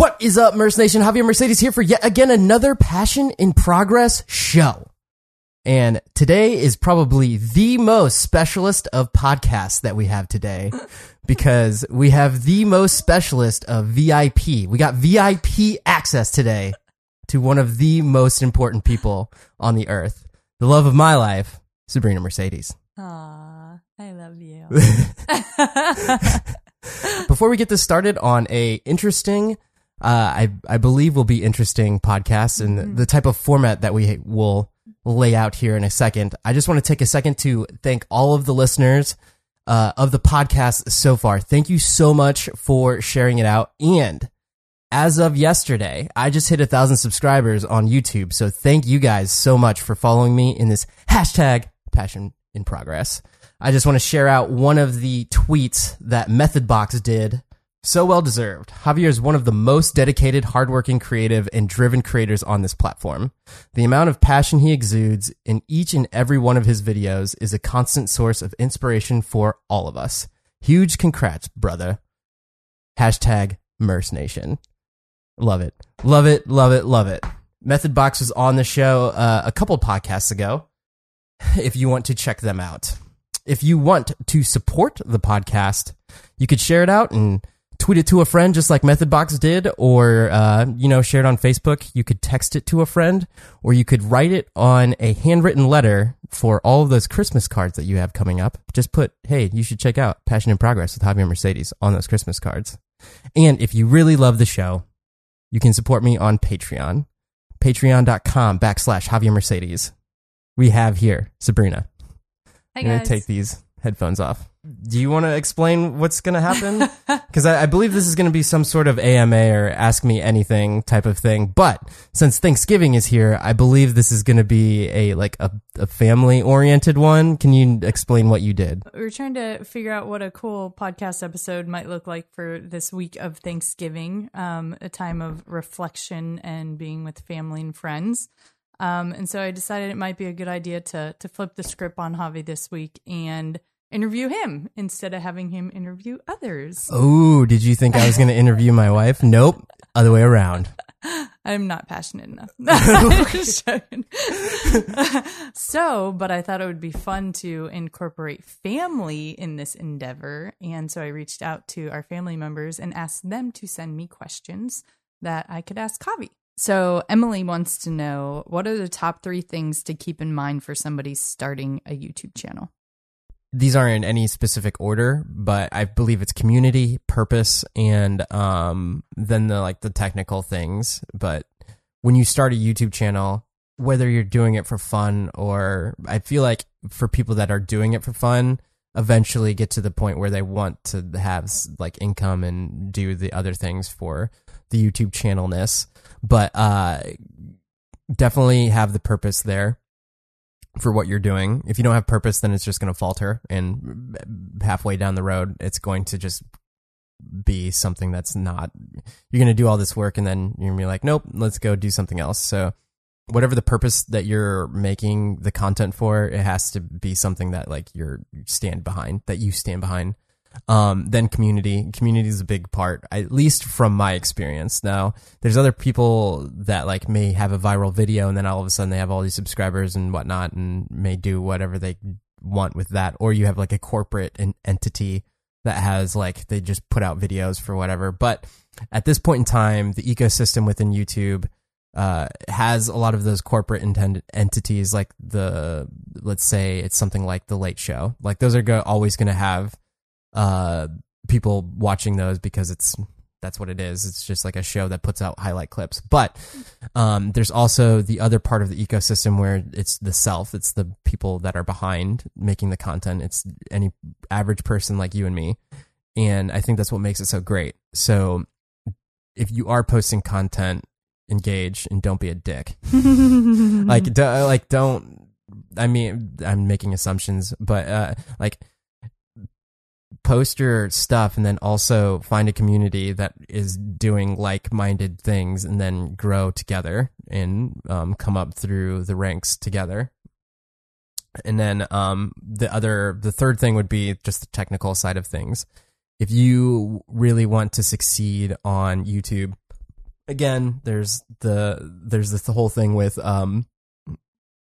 What is up, Merce Nation? Javier Mercedes here for yet again another Passion in Progress show. And today is probably the most specialist of podcasts that we have today because we have the most specialist of VIP. We got VIP access today to one of the most important people on the earth, the love of my life, Sabrina Mercedes. Aw, I love you. Before we get this started on a interesting, uh, I I believe will be interesting podcasts and the type of format that we will lay out here in a second. I just want to take a second to thank all of the listeners uh, of the podcast so far. Thank you so much for sharing it out. And as of yesterday, I just hit a thousand subscribers on YouTube. So thank you guys so much for following me in this hashtag passion in progress. I just want to share out one of the tweets that MethodBox did. So well deserved. Javier is one of the most dedicated, hardworking, creative, and driven creators on this platform. The amount of passion he exudes in each and every one of his videos is a constant source of inspiration for all of us. Huge congrats, brother. Hashtag Merce Nation. Love it. Love it. Love it. Love it. Method Box was on the show uh, a couple podcasts ago. If you want to check them out, if you want to support the podcast, you could share it out and tweet it to a friend, just like Method Box did, or uh, you know, share it on Facebook. You could text it to a friend, or you could write it on a handwritten letter for all of those Christmas cards that you have coming up. Just put, "Hey, you should check out Passion in Progress with Javier Mercedes" on those Christmas cards. And if you really love the show, you can support me on Patreon. Patreon.com backslash Javier Mercedes. We have here Sabrina. Hi I'm going to take these headphones off. Do you want to explain what's going to happen? Because I, I believe this is going to be some sort of AMA or Ask Me Anything type of thing. But since Thanksgiving is here, I believe this is going to be a like a, a family oriented one. Can you explain what you did? we were trying to figure out what a cool podcast episode might look like for this week of Thanksgiving, um, a time of reflection and being with family and friends. Um, and so I decided it might be a good idea to to flip the script on Javi this week and interview him instead of having him interview others. Oh, did you think I was going to interview my wife? Nope. Other way around. I'm not passionate enough. So, but I thought it would be fun to incorporate family in this endeavor. And so I reached out to our family members and asked them to send me questions that I could ask Javi. So, Emily wants to know what are the top three things to keep in mind for somebody starting a YouTube channel? These aren't in any specific order, but I believe it's community, purpose, and um, then the like the technical things. But when you start a YouTube channel, whether you're doing it for fun or I feel like for people that are doing it for fun, eventually get to the point where they want to have like income and do the other things for the YouTube channelness. But uh, definitely have the purpose there for what you're doing. If you don't have purpose, then it's just going to falter, and halfway down the road, it's going to just be something that's not. You're going to do all this work, and then you're going to be like, nope, let's go do something else. So, whatever the purpose that you're making the content for, it has to be something that like you're you stand behind, that you stand behind. Um, then community. Community is a big part, at least from my experience. Now, there's other people that like may have a viral video and then all of a sudden they have all these subscribers and whatnot and may do whatever they want with that. Or you have like a corporate en- entity that has like, they just put out videos for whatever. But at this point in time, the ecosystem within YouTube, uh, has a lot of those corporate intended entities like the, let's say it's something like the late show. Like those are go- always going to have uh people watching those because it's that's what it is. It's just like a show that puts out highlight clips. But um there's also the other part of the ecosystem where it's the self. It's the people that are behind making the content. It's any average person like you and me. And i think that's what makes it so great. So if you are posting content engage and don't be a dick. Like do, like don't i mean i'm making assumptions but uh like post your stuff and then also find a community that is doing like-minded things and then grow together and um, come up through the ranks together and then um, the other the third thing would be just the technical side of things if you really want to succeed on youtube again, there's the there's this whole thing with um,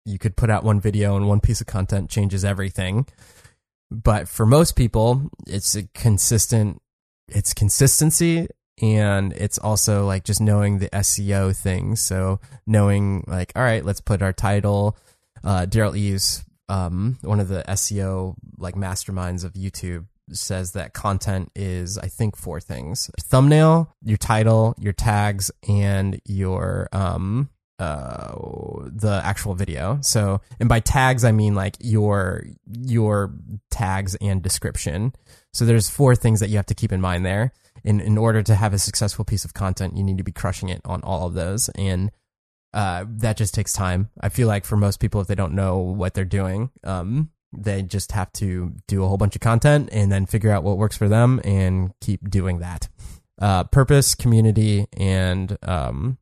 you could put out one video and one piece of content changes everything. But for most people, it's a consistent, it's consistency and it's also like just knowing the SEO things. So knowing like, all right, let's put our title. Uh, Derral Eves, um, one of the SEO like masterminds of YouTube, says that content is, I think, four things: thumbnail, your title, your tags, and your um uh the actual video. So, and by tags I mean like your your tags and description. So there's four things that you have to keep in mind there. In in order to have a successful piece of content, you need to be crushing it on all of those and uh, that just takes time. I feel like for most people, if they don't know what they're doing, um, they just have to do a whole bunch of content and then figure out what works for them and keep doing that. Uh, purpose, community, and um,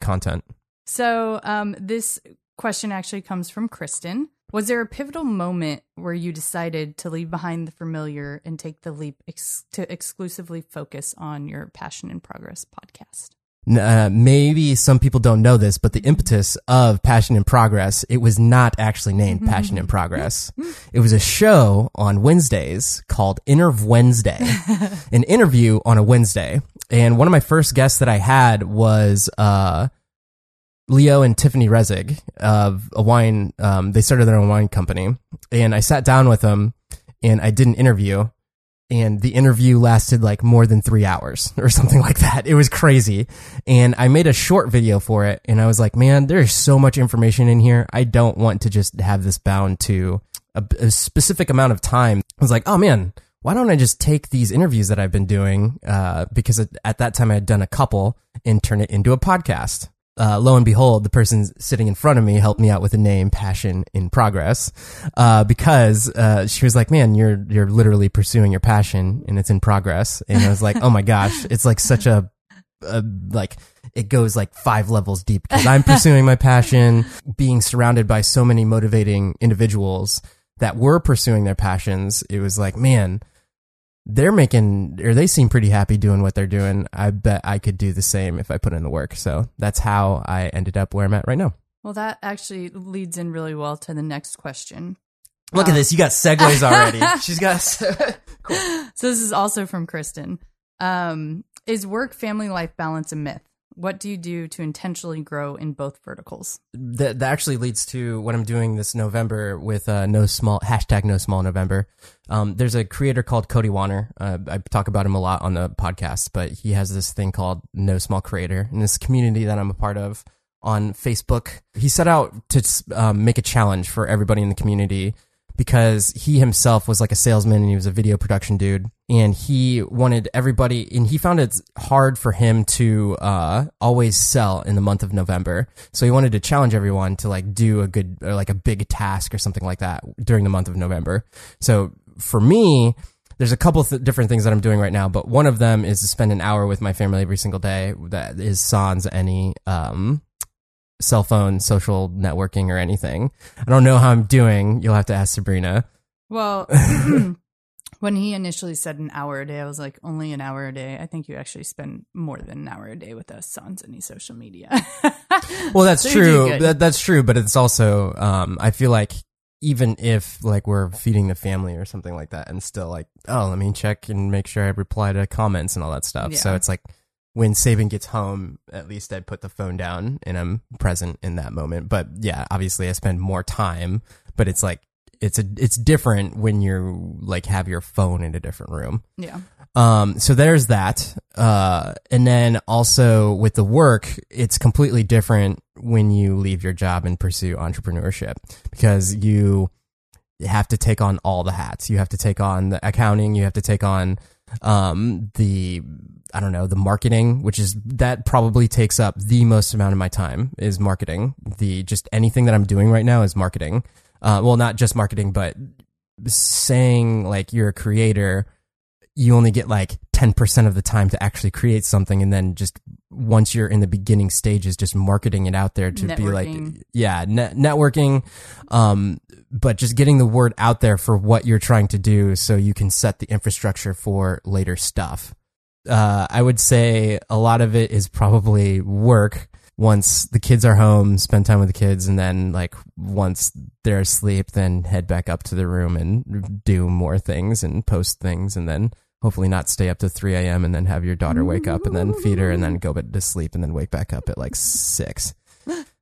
content. So um, this question actually comes from Kristen. Was there a pivotal moment where you decided to leave behind the familiar and take the leap ex- to exclusively focus on your Passion in Progress podcast? Uh, maybe some people don't know this, but the impetus of Passion in Progress, it was not actually named Passion in Progress. It was a show on Wednesdays called Interv Wednesday, an interview on a Wednesday. And one of my first guests that I had was, uh, Leo and Tiffany Rezig of a wine, um, they started their own wine company. And I sat down with them and I did an interview and the interview lasted like more than three hours or something like that. It was crazy. And I made a short video for it and I was like, man, there's so much information in here. I don't want to just have this bound to a, a specific amount of time. I was like, oh man, why don't I just take these interviews that I've been doing, uh, because at, at that time I had done a couple and turn it into a podcast uh, lo and behold, the person sitting in front of me helped me out with the name Passion in Progress, uh, because, uh, she was like, man, you're, you're literally pursuing your passion and it's in progress. And I was like, oh my gosh, it's like such a, a like, it goes like five levels deep because I'm pursuing my passion, being surrounded by so many motivating individuals that were pursuing their passions. It was like, man, they're making or they seem pretty happy doing what they're doing. I bet I could do the same if I put in the work. So that's how I ended up where I'm at right now. Well, that actually leads in really well to the next question. Look um, at this. You got segues already. She's got cool. So this is also from Kristen. Um, is work family life balance a myth? What do you do to intentionally grow in both verticals? That, that actually leads to what I'm doing this November with uh, no small hashtag no small November. Um, there's a creator called Cody Wanner. Uh, I talk about him a lot on the podcast, but he has this thing called No Small Creator, and this community that I'm a part of on Facebook. He set out to um, make a challenge for everybody in the community because he himself was like a salesman and he was a video production dude. And he wanted everybody and he found it hard for him to uh, always sell in the month of november. So he wanted to challenge everyone to like do a good or like a big task or something like that during the month of november. So for me there's a couple th different things that I'm doing right now, but one of them is to spend an hour with my family every single day. That is sans any um, cell phone social networking or anything. I don't know how I'm doing. You'll have to ask Sabrina. Well, when he initially said an hour a day, I was like, only an hour a day. I think you actually spend more than an hour a day with us on any social media. well, that's so true. That, that's true, but it's also, um, I feel like even if like we're feeding the family or something like that and still like, oh, let me check and make sure I reply to comments and all that stuff. Yeah. So it's like, when Saban gets home, at least I put the phone down and I'm present in that moment. But yeah, obviously I spend more time, but it's like, it's a, it's different when you're like have your phone in a different room. Yeah. Um, so there's that. Uh, and then also with the work, it's completely different when you leave your job and pursue entrepreneurship because you have to take on all the hats. You have to take on the accounting. You have to take on, um, the I don't know, the marketing, which is that probably takes up the most amount of my time is marketing. The just anything that I'm doing right now is marketing. Uh, well, not just marketing, but saying like you're a creator, you only get like 10% of the time to actually create something. And then just once you're in the beginning stages, just marketing it out there to networking. be like, yeah, networking. Um, but just getting the word out there for what you're trying to do so you can set the infrastructure for later stuff. uh, I would say a lot of it is probably work. Once the kids are home, spend time with the kids, and then like once they're asleep, then head back up to the room and do more things and post things, and then hopefully not stay up to 3 a.m. and then have your daughter wake up and then feed her and then go to sleep and then wake back up at like six.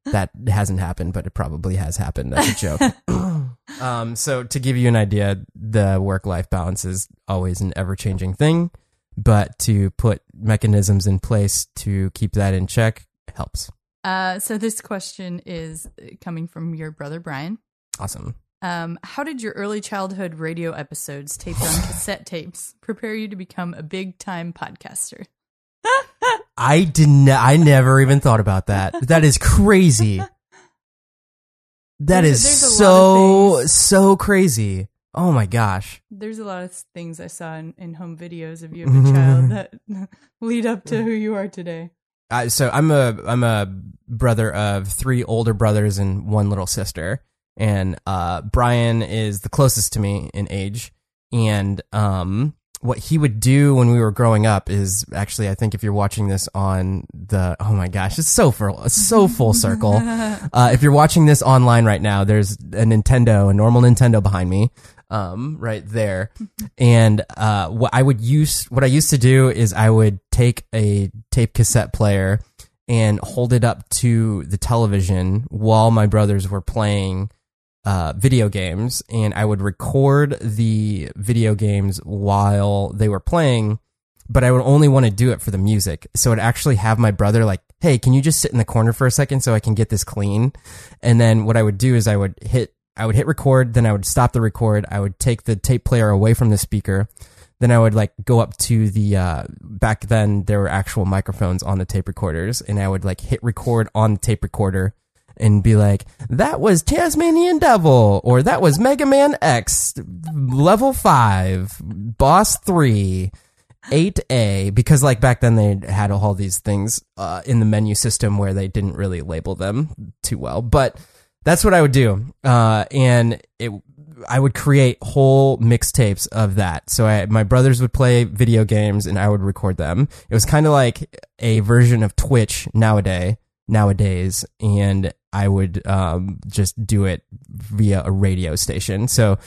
That hasn't happened, but it probably has happened. That's a joke. um, so to give you an idea, the work life balance is always an ever changing thing, but to put mechanisms in place to keep that in check helps. Uh, so this question is coming from your brother Brian. Awesome. Um, how did your early childhood radio episodes taped on cassette tapes prepare you to become a big time podcaster? I didn't. I never even thought about that. That is crazy. That There's- is there's a lot of so so crazy. Oh my gosh. There's a lot of things I saw in, in home videos of you as a child that lead up to who you are today. Uh, so I'm a I'm a brother of three older brothers and one little sister, and uh, Brian is the closest to me in age. And um, what he would do when we were growing up is actually, I think if you're watching this on the oh my gosh, it's so full, it's so full circle. Uh, if you're watching this online right now, there's a Nintendo, a normal Nintendo behind me, um, right there. And uh, what I would use, what I used to do is I would take a tape cassette player and hold it up to the television while my brothers were playing uh, video games, and I would record the video games while they were playing. But I would only want to do it for the music. So I'd actually have my brother like, "Hey, can you just sit in the corner for a second so I can get this clean?" And then what I would do is I would hit I would hit record, then I would stop the record. I would take the tape player away from the speaker. Then I would like go up to the uh back then there were actual microphones on the tape recorders and I would like hit record on the tape recorder and be like, that was Tasmanian Devil, or that was Mega Man X, level five, boss three, 8A, because like back then they had all these things uh, in the menu system where they didn't really label them too well. But that's what I would do. Uh, and it, I would create whole mixtapes of that. So I, my brothers would play video games and I would record them. It was kind of like a version of Twitch nowadays, nowadays. And I would, um, just do it via a radio station. So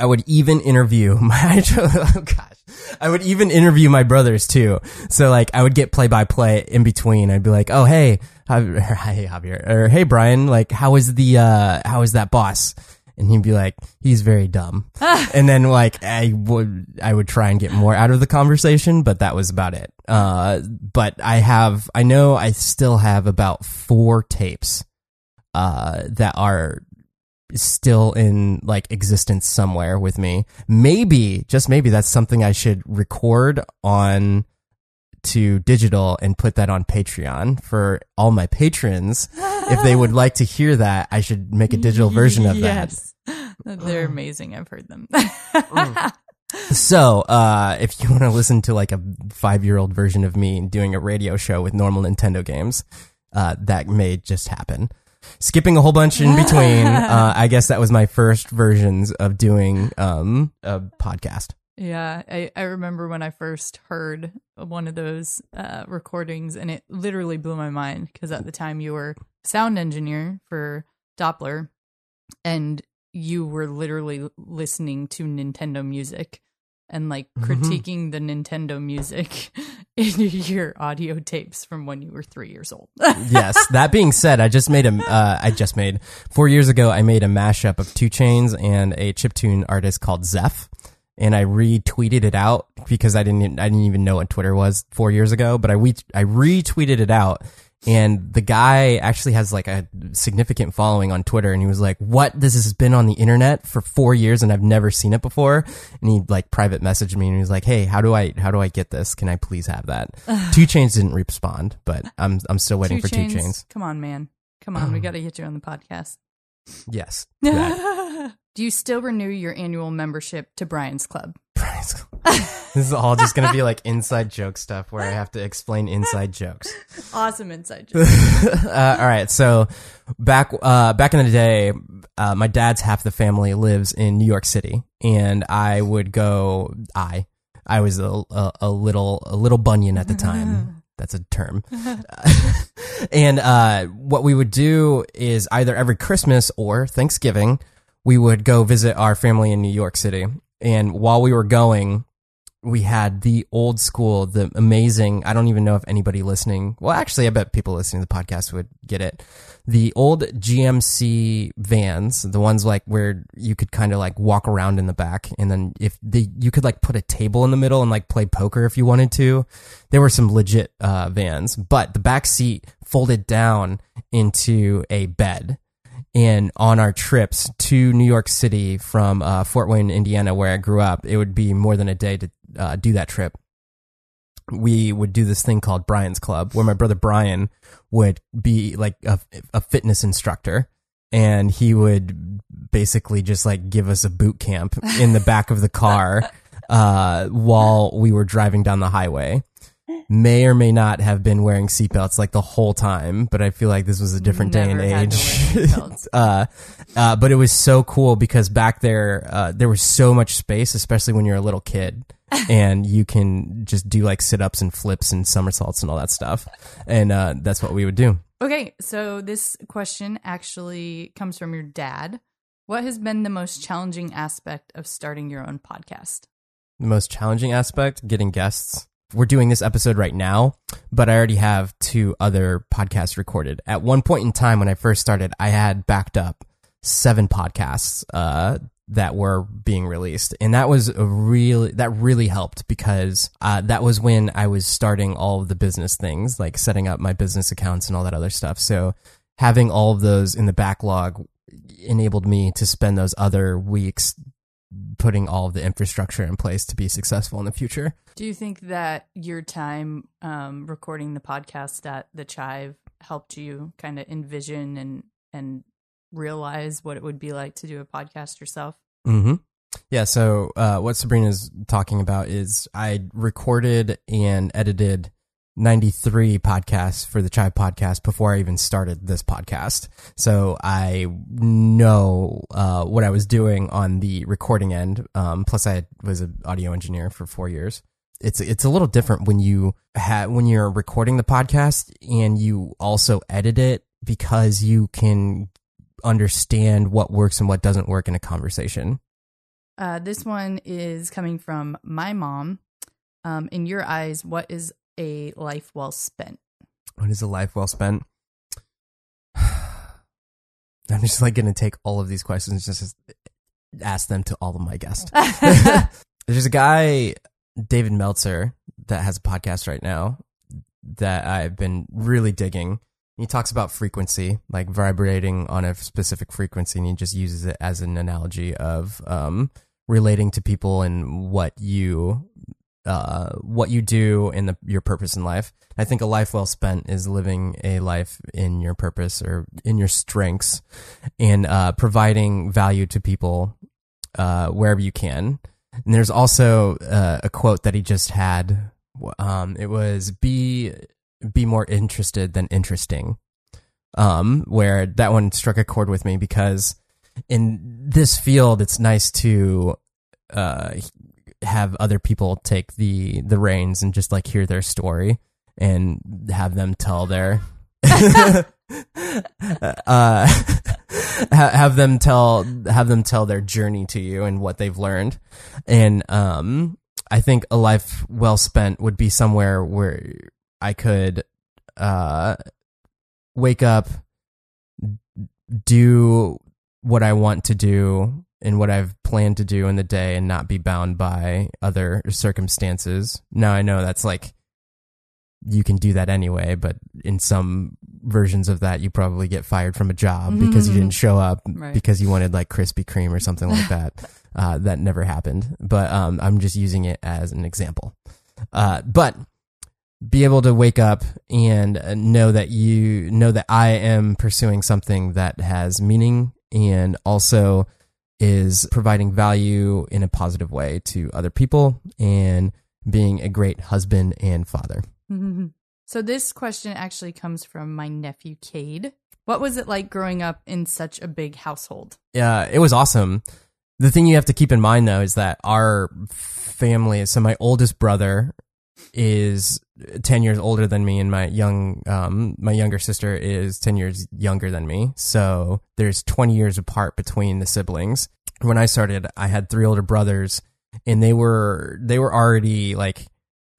I would even interview my, oh gosh, I would even interview my brothers too. So like I would get play by play in between. I'd be like, oh, hey, hey, Javier, or hey, Brian, like, how is the, uh, how is that boss? And he'd be like, he's very dumb. and then like I would, I would try and get more out of the conversation, but that was about it. Uh, but I have, I know I still have about four tapes, uh, that are still in like existence somewhere with me. Maybe, just maybe that's something I should record on to digital and put that on Patreon for all my patrons. if they would like to hear that, I should make a digital version of that. yes. They're amazing. I've heard them. So, uh, if you want to listen to like a five year old version of me doing a radio show with normal Nintendo games, uh, that may just happen. Skipping a whole bunch in between, uh, I guess that was my first versions of doing, um, a podcast. Yeah, I, I remember when I first heard one of those uh, recordings, and it literally blew my mind because at the time you were sound engineer for Doppler, and you were literally listening to Nintendo music and like Mhm. critiquing the Nintendo music in your audio tapes from when you were three years old. yes. That being said, I just made a, uh, I just made four years ago. I made a mashup of 2 Chainz and a chiptune artist called Zeph, and I retweeted it out because I didn't, I didn't even know what Twitter was four years ago. But I we, I retweeted it out, and the guy actually has like a significant following on Twitter, and he was like, "What? This has been on the internet for four years, and I've never seen it before." And he like private messaged me, and he was like, "Hey, how do I, how do I get this? Can I please have that?" 2 Chainz didn't respond, but I'm, I'm still waiting for 2 Chainz. Come on, man. Come on, we got to get you on the podcast. Yes. Do you still renew your annual membership to Brian's Club? this is all just going to be like inside joke stuff where I have to explain inside jokes. Awesome inside joke. uh, all right. So back, uh, back in the day, uh, my dad's half the family lives in New York City and I would go, I, I was a, a, a little a little bunion at the time. That's a term. and uh, what we would do is either every Christmas or Thanksgiving, we would go visit our family in New York City. And while we were going, we had the old school, the amazing. I don't even know if anybody listening. Well, actually, I bet people listening to the podcast would get it. The old GMC vans, the ones like where you could kind of like walk around in the back, and then if the you could like put a table in the middle and like play poker if you wanted to. There were some legit uh, vans, but the back seat folded down into a bed and on our trips to New York City from uh, Fort Wayne, Indiana, where I grew up, it would be more than a day to uh, do that trip. We would do this thing called Brian's Club, where my brother Brian would be like a, a fitness instructor, and he would basically just like give us a boot camp in the back of the car uh, while we were driving down the highway may or may not have been wearing seatbelts like the whole time, but I feel like this was a different day and Never to wear age. uh, uh, but it was so cool because back there, uh, there was so much space, especially when you're a little kid. and you can just do like sit ups and flips and somersaults and all that stuff. And uh, that's what we would do. Okay, so this question actually comes from your dad. What has been the most challenging aspect of starting your own podcast? The most challenging aspect, getting guests. We're doing this episode right now, but I already have two other podcasts recorded. At one point in time, when I first started, I had backed up seven podcasts uh, that were being released, and that was a really that really helped because uh, that was when I was starting all of the business things, like setting up my business accounts and all that other stuff. So having all of those in the backlog enabled me to spend those other weeks putting all of the infrastructure in place to be successful in the future. Do you think that your time um, recording the podcast at the Chive helped you kind of envision and and realize what it would be like to do a podcast yourself? Mm-hmm. Yeah. So, uh, what Sabrina's talking about is I recorded and edited 93 podcasts for the Chive podcast before I even started this podcast. So I know, uh, what I was doing on the recording end. Um, plus I was an audio engineer for four years. It's, it's a little different when you have, when you're recording the podcast and you also edit it because you can understand what works and what doesn't work in a conversation. Uh, this one is coming from my mom. Um, in your eyes, what is a life well spent? What is a life well spent? I'm just like going to take all of these questions, and just ask them to all of my guests. There's a guy, David Meltzer, that has a podcast right now that I've been really digging. He talks about frequency, like vibrating on a specific frequency, and he just uses it as an analogy of um, relating to people and what you uh, what you do and the, your purpose in life. I think a life well spent is living a life in your purpose or in your strengths and uh, providing value to people uh, wherever you can. And there's also uh, a quote that he just had. Um, it was be be more interested than interesting. Um, where that one struck a chord with me because in this field, it's nice to uh, have other people take the the reins and just like hear their story and have them tell their uh have them tell have them tell their journey to you and what they've learned. And um i think a life well spent would be somewhere where i could uh wake up do what i want to do and what I've planned to do in the day and not be bound by other circumstances. Now I know that's like you can do that anyway, but in some versions of that you probably get fired from a job because you didn't show up Right. because you wanted like Krispy Kreme or something like that. Uh, that never happened, but um, I'm just using it as an example. Uh, but be able to wake up and uh, know that you know that I am pursuing something that has meaning and also is providing value in a positive way to other people and being a great husband and father. Mm-hmm. so this question actually comes from my nephew Cade. What was it like growing up in such a big household? Yeah, it was awesome. The thing you have to keep in mind though is that our family, so my oldest brother is 10 years older than me and my young um my younger sister is 10 years younger than me. So there's 20 years apart between the siblings. When I started, I had three older brothers and they were they were already like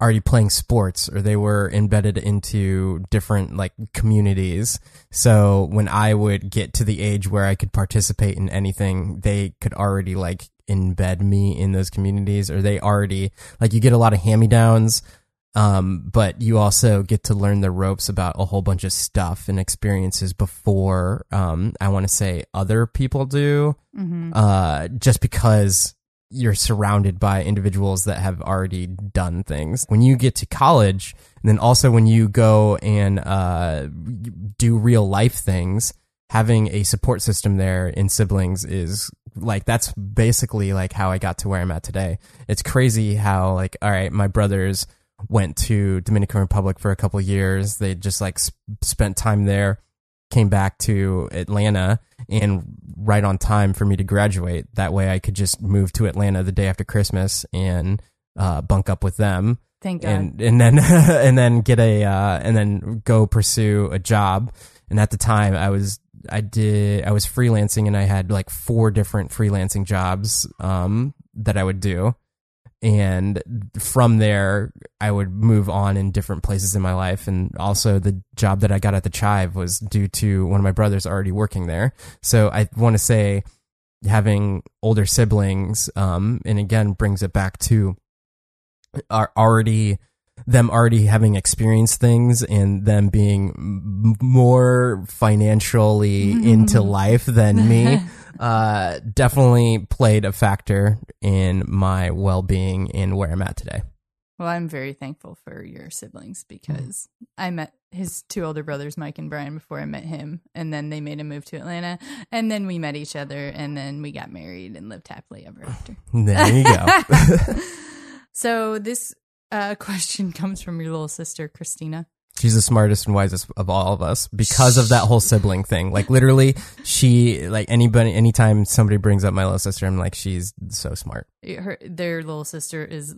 already playing sports or they were embedded into different like communities. So when I would get to the age where I could participate in anything, they could already like embed me in those communities or they already like you get a lot of hand-me-downs um, but you also get to learn the ropes about a whole bunch of stuff and experiences before um, I want to say other people do Mm-hmm. uh, just because you're surrounded by individuals that have already done things. When you get to college, and then also when you go and uh, do real life things, having a support system there in siblings is like that's basically like how I got to where I'm at today. It's crazy how like all right, my brothers went to Dominican Republic for a couple of years. They just like sp- spent time there, came back to Atlanta and right on time for me to graduate. That way I could just move to Atlanta the day after Christmas and uh, bunk up with them Thank God. and and then and then get a uh, and then go pursue a job. And at the time, I was I did I was freelancing and I had like four different freelancing jobs um, that I would do. And from there, I would move on in different places in my life. And also, the job that I got at the Chive was due to one of my brothers already working there. So I want to say having older siblings, um, and again, brings it back to are already them already having experienced things and them being more financially into life than me uh definitely played a factor in my well-being and where I'm at today. Well, I'm very thankful for your siblings because I met his two older brothers, Mike and Brian, before I met him. And then they made a move to Atlanta. And then we met each other. And then we got married and lived happily ever after. There you go. So this uh, question comes from your little sister, Christina. She's the smartest and wisest of all of us because of that whole sibling thing. Like literally, she like anybody anytime somebody brings up my little sister, I'm like, she's so smart. Her, their little sister is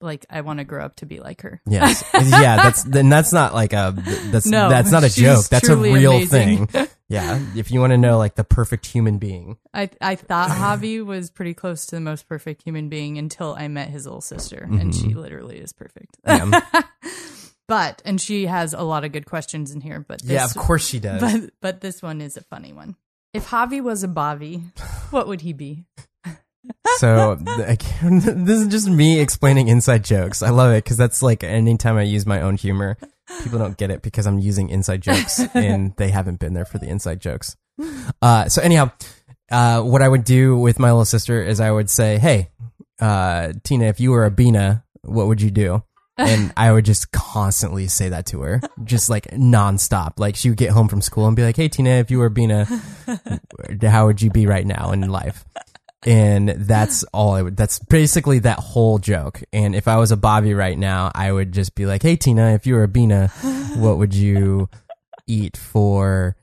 like, I want to grow up to be like her. Yes, yeah. That's then that's not like a that's No, that's not a joke. That's a real amazing. thing. Yeah, if you want to know like the perfect human being, I I thought Javi was pretty close to the most perfect human being until I met his little sister, and she mm-hmm. literally is perfect. Yeah. but and she has a lot of good questions in here. But this, yeah, of course she does. But but this one is a funny one. If Javi was a Bavi, what would he be? so th- this is just me explaining inside jokes. I love it because that's like anytime I use my own humor, people don't get it because I'm using inside jokes and they haven't been there for the inside jokes. Uh, so anyhow, uh, what I would do with my little sister is I would say, "Hey, uh, Tina, if you were a Bina, what would you do?" And I would just constantly say that to her, just like nonstop. Like she would get home from school and be like, "Hey, Tina, if you were Bina, how would you be right now in life?" and that's all I would. That's basically that whole joke. And if I was a Bobby right now, I would just be like, "Hey Tina, if you were a Bina, what would you eat for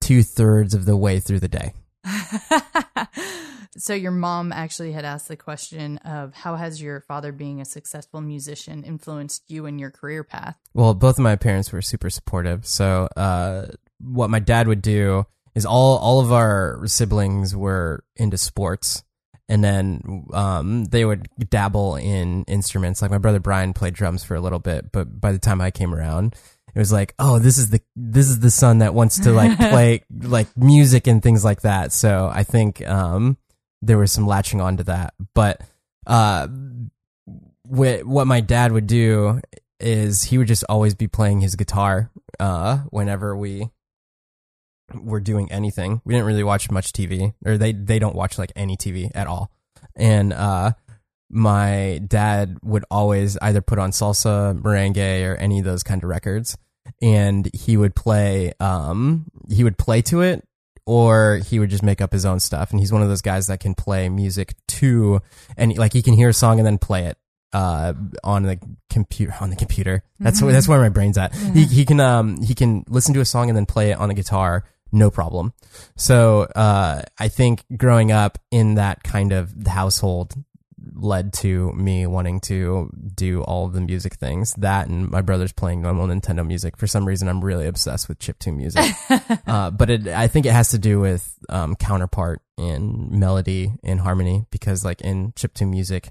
two thirds of the way through the day?" so your mom actually had asked the question of how has your father being a successful musician influenced you in your career path? Well, both of my parents were super supportive. So, uh, what my dad would do is all all of our siblings were into sports, and then um, they would dabble in instruments. Like my brother Brian played drums for a little bit, but by the time I came around, it was like, oh, this is the this is the son that wants to like play like music and things like that. So I think um, there was some latching on to that, but uh, what what my dad would do is he would just always be playing his guitar uh, whenever we were doing anything. We didn't really watch much TV, or they they don't watch like any TV at all. And uh, my dad would always either put on salsa, merengue, or any of those kind of records, and he would play. Um, he would play to it, or he would just make up his own stuff. And he's one of those guys that can play music to, and like he can hear a song and then play it uh on the computer on the computer that's where that's where my brain's at he he can um he can listen to a song and then play it on the guitar no problem. So uh, I think growing up in that kind of household led to me wanting to do all of the music things. That and my brother's playing normal Nintendo music. For some reason, I'm really obsessed with chiptune music. uh, but it, I think it has to do with um, counterpoint and melody and harmony because, like in chiptune music,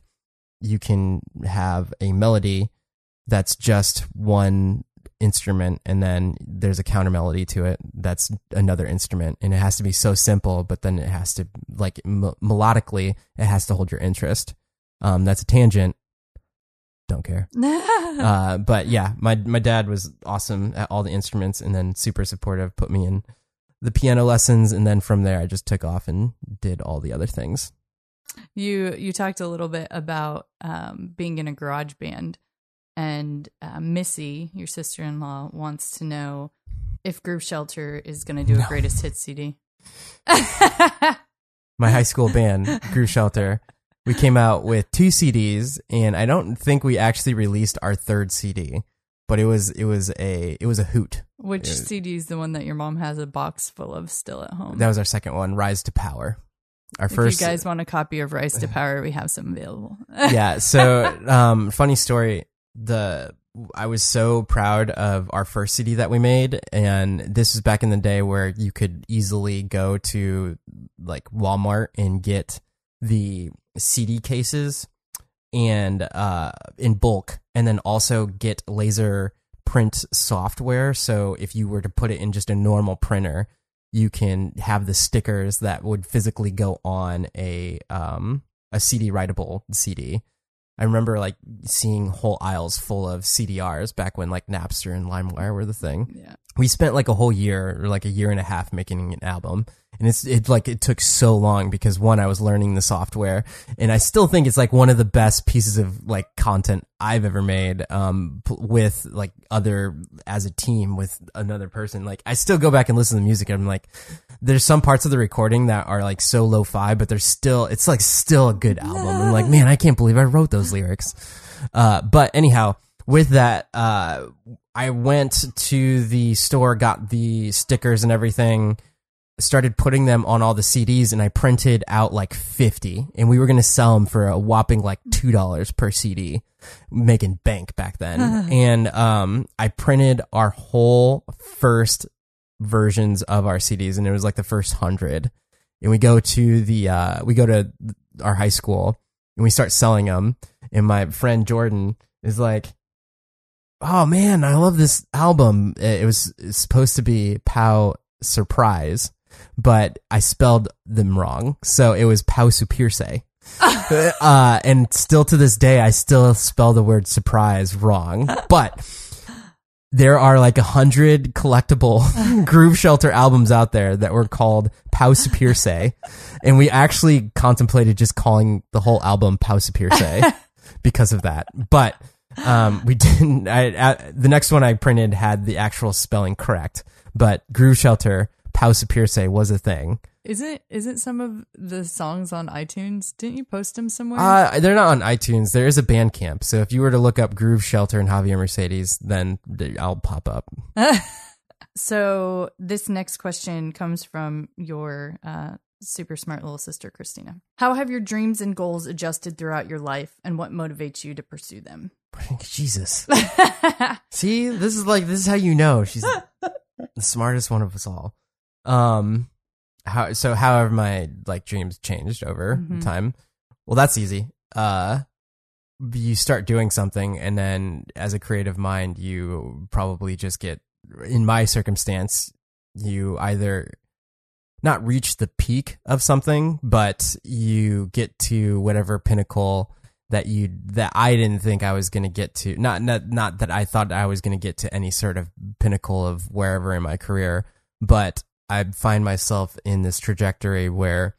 you can have a melody that's just one instrument and then there's a counter melody to it that's another instrument and it has to be so simple but then it has to like melodically it has to hold your interest um that's a tangent. Don't care. Uh but yeah my my dad was awesome at all the instruments and then super supportive put me in the piano lessons. And then from there I just took off and did all the other things. You you talked a little bit about um being in a garage band. And uh, Missy, your sister in law, wants to know if Groove Shelter is going to do a greatest hits CD. My high school band, Groove Shelter, we came out with two CDs, and I don't think we actually released our third CD, but it was it was a it was a hoot. Which CD is the one that your mom has a box full of still at home? That was our second one, Rise to Power. Our if first. If you guys want a copy of Rise to Power, we have some available. yeah. So, um, funny story the I was so proud of our first CD that we made, and this is back in the day where you could easily go to like Walmart and get the CD cases and uh, in bulk, and then also get laser print software. So if you were to put it in just a normal printer, you can have the stickers that would physically go on a um, a CD writable CD. I remember like seeing whole aisles full of CDRs back when like Napster and LimeWire were the thing. Yeah. We spent like a whole year or like a year and a half making an album. And it's it like it took so long because one I was learning the software and I still think it's like one of the best pieces of like content I've ever made um with like other as a team with another person. Like I still go back and listen to the music and I'm like there's some parts of the recording that are like so lo-fi, but there's still, it's like still a good album. I'm like, man, I can't believe I wrote those lyrics. Uh, but anyhow, with that, uh, I went to the store, got the stickers and everything, started putting them on all the CDs, and I printed out like 50, and we were going to sell them for a whopping like $2 per CD, making bank back then. and, um, I printed our whole first versions of our CDs, and it was like the first hundred. And we go to the uh, we go to our high school and we start selling them. And my friend Jordan is like, "Oh man, I love this album. It was supposed to be Pow Surprise, but I spelled them wrong, so it was Pow Supirse." uh, and still to this day, I still spell the word surprise wrong. But there are like a hundred collectible Groove Shelter albums out there that were called Pau Pierce, and we actually contemplated just calling the whole album Pau Pierce because of that. But um, we didn't. I, I, the next one I printed had the actual spelling correct, but Groove Shelter Pau Pierce was a thing. Isn't isn't some of the songs on iTunes? Didn't you post them somewhere? Uh, they're not on iTunes. There is a Bandcamp. So if you were to look up Groove Shelter and Javier Mercedes, then I'll pop up. so this next question comes from your uh, super smart little sister, Christina. How have your dreams and goals adjusted throughout your life, and what motivates you to pursue them? Jesus. See, this is like this is how you know she's the smartest one of us all. Um, how so? However, my like dreams changed over mm-hmm. time. Well, that's easy. Uh, you start doing something, and then as a creative mind, you probably just get. In my circumstance, you either not reach the peak of something, but you get to whatever pinnacle that you that I didn't think I was going to get to. Not not not that I thought I was going to get to any sort of pinnacle of wherever in my career, but I find myself in this trajectory where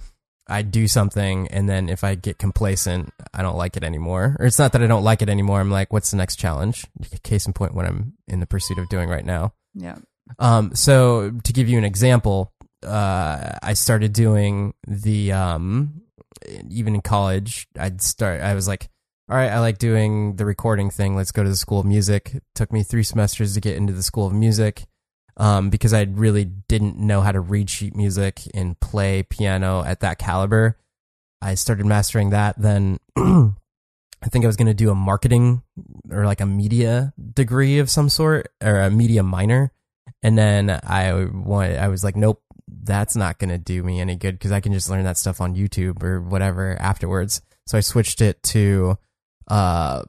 I do something and then if I get complacent, I don't like it anymore. Or it's not that I don't like it anymore. I'm like, what's the next challenge? Case in point, what I'm in the pursuit of doing right now. Yeah. Um, so to give you an example, uh, I started doing the, um, even in college, I'd start, I was like, all right, I like doing the recording thing. Let's go to the school of music. It took me three semesters to get into the school of music. Um, because I really didn't know how to read sheet music and play piano at that caliber. I started mastering that. Then I think I was going to do a marketing or like a media degree of some sort or a media minor. And then I wanted, I was like, nope, that's not going to do me any good because I can just learn that stuff on YouTube or whatever afterwards. So I switched it to uh,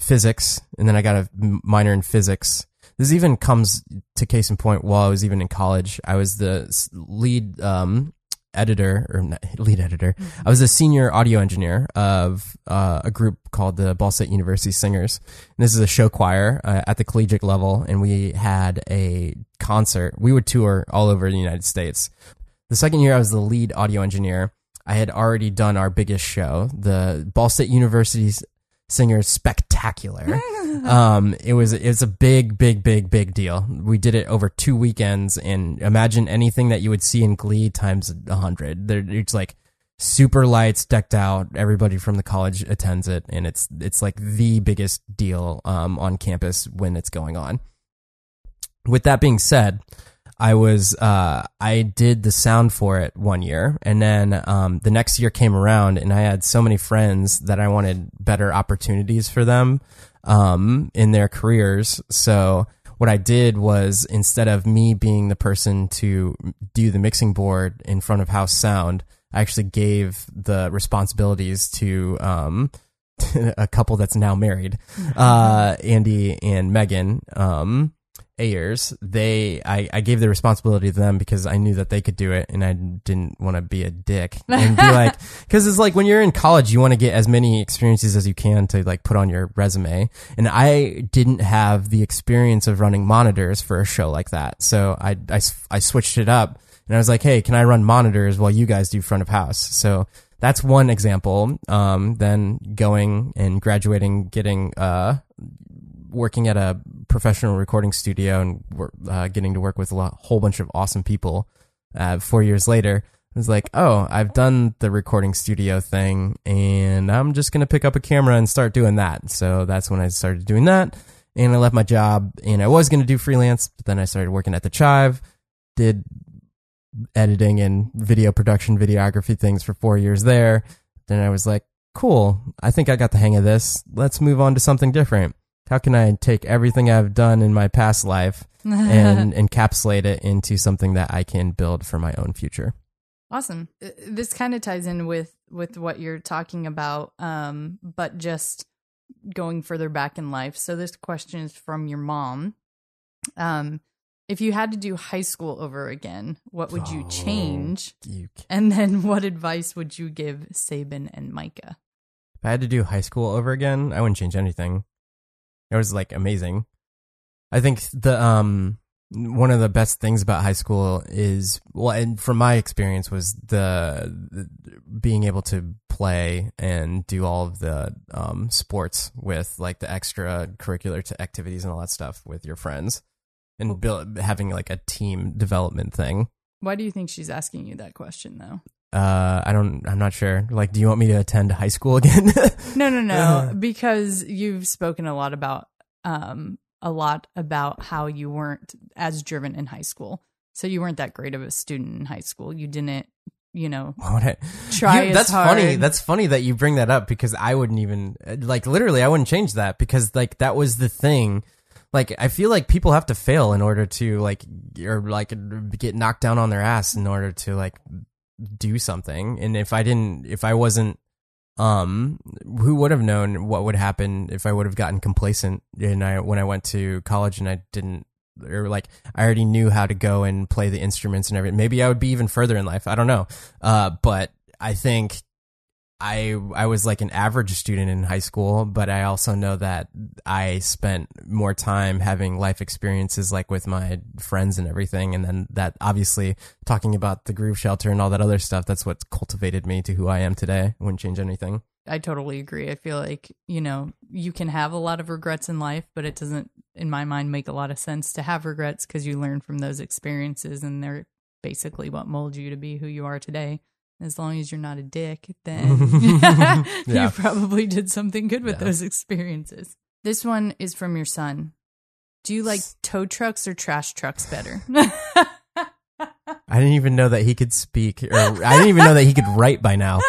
physics, and then I got a minor in physics. This even comes to case in point while I was even in college. I was the lead um, editor or lead editor. I was a senior audio engineer of uh, a group called the Ball State University Singers. And this is a show choir uh, at the collegiate level, and we had a concert. We would tour all over the United States. The second year, I was the lead audio engineer. I had already done our biggest show, the Ball State University's Singers Spectacular. um, it was it was a big, big, big, big deal. We did it over two weekends, and imagine anything that you would see in Glee times a hundred. It's like super lights decked out. Everybody from the college attends it, and it's it's like the biggest deal um, on campus when it's going on. With that being said, I was uh, I did the sound for it one year, and then um, the next year came around, and I had so many friends that I wanted better opportunities for them um, in their careers. So what I did was instead of me being the person to do the mixing board in front of house sound, I actually gave the responsibilities to um, a couple that's now married, uh, Andy and Megan. Um, Ayers, they I, I gave the responsibility to them because I knew that they could do it and I didn't want to be a dick and be like because it's like when you're in college you want to get as many experiences as you can to like put on your resume. And I didn't have the experience of running monitors for a show like that. So I I, I switched it up and I was like hey can I run monitors while you guys do front of house? So that's one example um, then going and graduating getting uh working at a professional recording studio and uh, getting to work with a whole bunch of awesome people. Uh, four years later, I was like, oh, I've done the recording studio thing, and I'm just gonna pick up a camera and start doing that. So that's when I started doing that, and I left my job, and I was gonna do freelance, but then I started working at the Chive, did editing and video production, videography things for four years there. Then I was like, cool, I think I got the hang of this. Let's move on to something different how can I take everything I've done in my past life and encapsulate it into something that I can build for my own future? Awesome. Uh, this kind of ties in with with what you're talking about, um, but just going further back in life. So this question is from your mom. Um, if you had to do high school over again, what would you oh, change? You and then what advice would you give Sabin and Micah? If I had to do high school over again, I wouldn't change anything. It was like amazing. I think the um one of the best things about high school is well and from my experience was the, the being able to play and do all of the um sports with like the extra curricular to activities and all that stuff with your friends and build, having like a team development thing. Why do you think she's asking you that question though? Uh i don't i'm not sure. Like do you want me to attend high school again? No no no. Because you've spoken a lot about um a lot about how you weren't as driven in high school. So you weren't that great of a student in high school. You didn't you know I, try you, that's hard. funny that's funny that you bring that up because i wouldn't even like literally i wouldn't change that because like that was the thing. Like i feel like people have to fail in order to like or like get knocked down on their ass in order to like do something. And if I didn't, if I wasn't, um, who would have known what would happen if I would have gotten complacent and I, when I went to college and I didn't, or like I already knew how to go and play the instruments and everything. Maybe I would be even further in life. I don't know. Uh, but I think I I was like an average student in high school, but I also know that I spent more time having life experiences like with my friends and everything, and then that obviously talking about the groove shelter and all that other stuff. That's what cultivated me to who I am today. I wouldn't change anything. I totally agree. I feel like you know you can have a lot of regrets in life, but it doesn't, in my mind, make a lot of sense to have regrets because you learn from those experiences, and they're basically what mold you to be who you are today as long as you're not a dick, then you probably did something good with yeah. those experiences. This one is from your son. Do you like tow trucks or trash trucks better? I didn't even know that he could speak, or I didn't even know that he could write by now.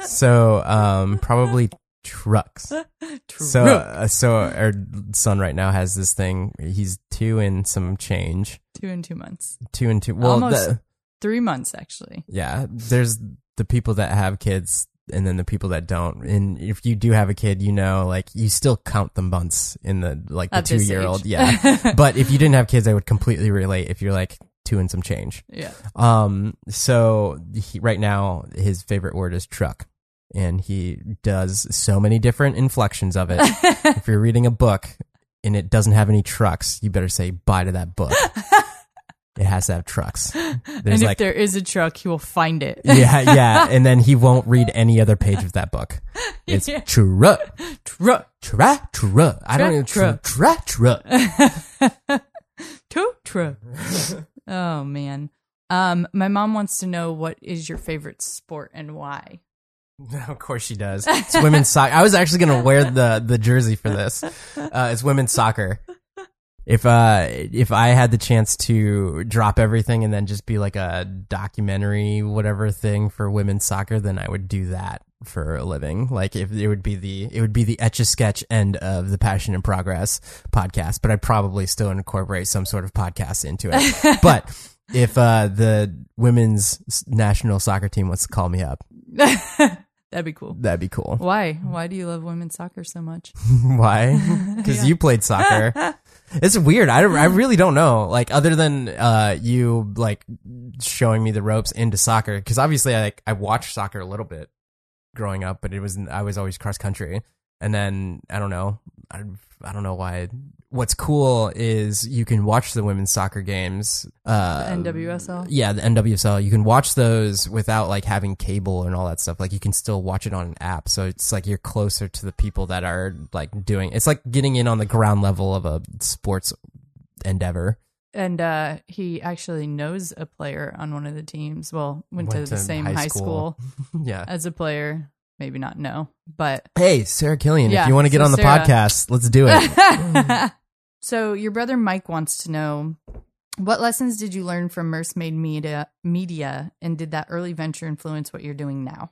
So, um, probably trucks. So, uh, so our son right now has this thing. He's two and some change. two and two months. Two and two. Well, Almost. the- Three months, actually. yeah. There's the people that have kids, and then the people that don't. And if you do have a kid, you know, like you still count the months in the like the At two year old. Yeah. but if you didn't have kids, I would completely relate. If you're like two and some change. Yeah. Um, so he, right now his favorite word is truck. And he does so many different inflections of it. if you're reading a book and it doesn't have any trucks, you better say bye to that book. it has to have trucks. and if like, there is a truck, he will find it. yeah, yeah. And then he won't read any other page of that book. It's Yeah. truck, truck. truck, truck. I don't even, Truck, truck, truck. Tow truck. oh man. Um, my mom wants to know what is your favorite sport and why. of course she does. It's women's soccer. I was actually gonna wear the the jersey for this. Uh, it's women's soccer. If uh if I had the chance to drop everything and then just be like a documentary whatever thing for women's soccer, then I would do that for a living. Like if it would be the it would be the etch a sketch end of the Passion and Progress podcast, but I'd probably still incorporate some sort of podcast into it. but if uh the women's national soccer team wants to call me up, That'd be cool. that'd be cool. Why? Why do you love women's soccer so much? Why? Because you played soccer. It's weird. I, I really don't know. Like other than uh you like showing me the ropes into soccer. Because obviously I like I watched soccer a little bit growing up, but it was I was always cross country. And then I don't know. I I don't know why. What's cool is you can watch the women's soccer games. Uh, NWSL. yeah, the NWSL. You can watch those without like having cable and all that stuff. Like you can still watch it on an app. So it's like you're closer to the people that are like doing. It's like getting in on the ground level of a sports endeavor. And uh, he actually knows a player on one of the teams. Well, went, to Went the to same high high school. school yeah. as a player. Maybe not know, but Hey, Sarah Killion, Yeah, if you want to get so on the Sarah- podcast, let's do it. so your brother Mike wants to know what lessons did you learn from Merce Made Media, Media, and did that early venture influence what you're doing now?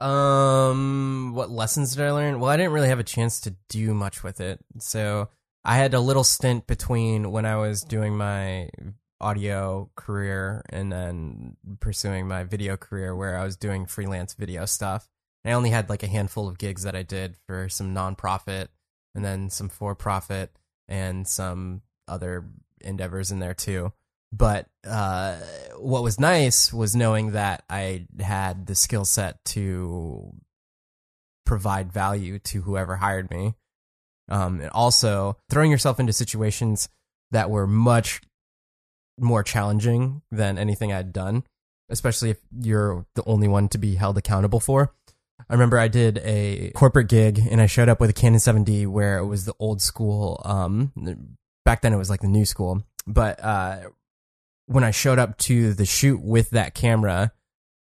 Um, what lessons did I learn? Well, I didn't really have a chance to do much with it. So I had a little stint between when I was doing my audio career and then pursuing my video career where I was doing freelance video stuff. I only had like a handful of gigs that I did for some nonprofit and then some for profit and some other endeavors in there too. But uh, what was nice was knowing that I had the skill set to provide value to whoever hired me. Um, and also throwing yourself into situations that were much more challenging than anything I'd done, especially if you're the only one to be held accountable for. I remember I did a corporate gig and I showed up with a Canon 7D where it was the old school. Um, back then it was like the new school, but uh, when I showed up to the shoot with that camera,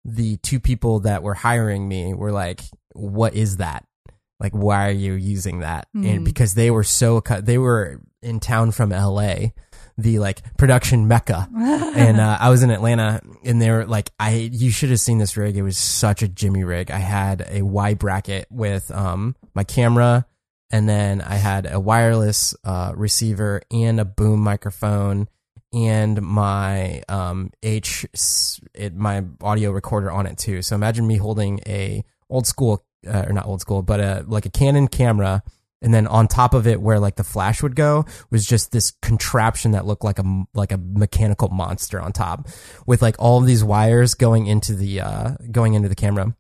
the two people that were hiring me were like, "What is that? Like, why are you using that?" Mhm. And because they were so cut, they were in town from L.A., the like production mecca, and uh, I was in Atlanta, and they were like, "I you should have seen this rig. It was such a Jimmy rig. I had a Y bracket with um my camera." And then I had a wireless uh, receiver and a boom microphone and my um H it, my audio recorder on it too. So imagine me holding a old school uh, or not old school, but a like a Canon camera and then on top of it where like the flash would go was just this contraption that looked like a like a mechanical monster on top with like all of these wires going into the uh going into the camera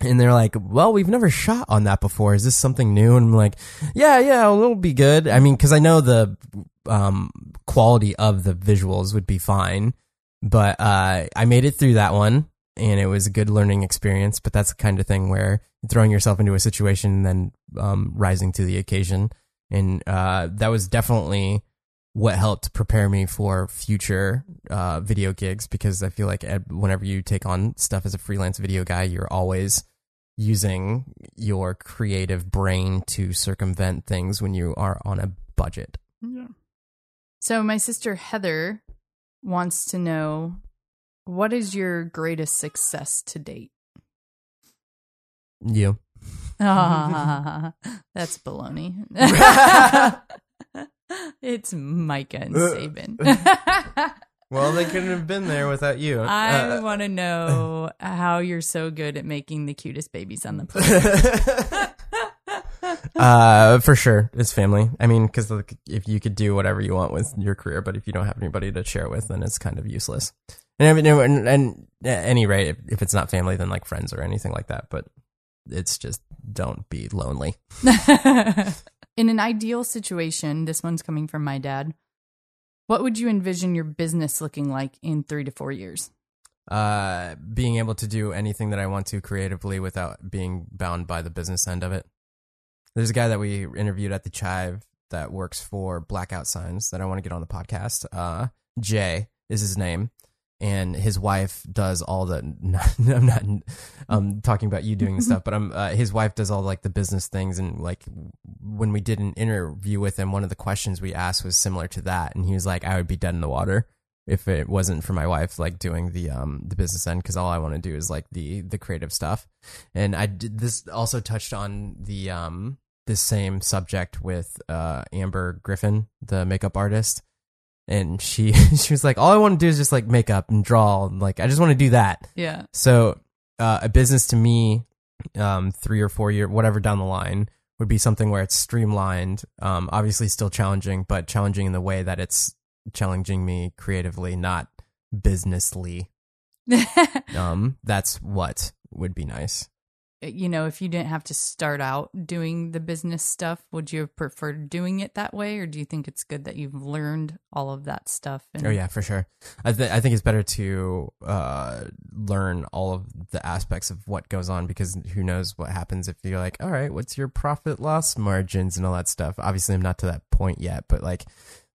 and they're like, "Well, we've never shot on that before. Is this something new?" And I'm like, "Yeah, yeah, it'll be good." I mean, because I know the um, quality of the visuals would be fine, but uh, I made it through that one, and it was a good learning experience. But that's the kind of thing where throwing yourself into a situation and then um, rising to the occasion, and uh, that was definitely what helped prepare me for future uh, video gigs because I feel like whenever you take on stuff as a freelance video guy, you're always using your creative brain to circumvent things when you are on a budget. Yeah. So my sister Heather wants to know what is your greatest success to date? You. Ah, that's baloney. it's Micah and Sabin. Well, they couldn't have been there without you. I want to know how you're so good at making the cutest babies on the planet. uh, for sure, it's family. I mean, because if you could do whatever you want with your career, but if you don't have anybody to share with, then it's kind of useless. And, I and, and at any rate, if, if it's not family, then like friends or anything like that. But it's just don't be lonely. In an ideal situation, this one's coming from my dad. What would you envision your business looking like in three to four years? Uh, being able to do anything that I want to creatively without being bound by the business end of it. There's a guy that we interviewed at the Chive that works for Blackout Signs that I want to get on the podcast. Uh, Jay is his name and his wife does all the I'm not um talking about you doing stuff but I'm uh, his wife does all like the business things and like when we did an interview with him one of the questions we asked was similar to that. And he was like I would be dead in the water if it wasn't for my wife like doing the um the business end cuz all I want to do is like the the creative stuff. And I did this also touched on the um this same subject with uh Amber Griffin the makeup artist and she she was like all i want to do is just like make up and draw and like i just want to do that. Yeah. so uh, a business to me um three or four year whatever down the line would be something where it's streamlined um obviously still challenging but challenging in the way that it's challenging me creatively not businessly. Um that's what would be nice you know, if you didn't have to start out doing the business stuff, would you have preferred doing it that way, or do you think it's good that you've learned all of that stuff? And- Oh yeah, for sure. I th- I think it's better to uh, learn all of the aspects of what goes on because who knows what happens if you're like, all right, what's your profit loss margins and all that stuff. Obviously, I'm not to that point yet, but like,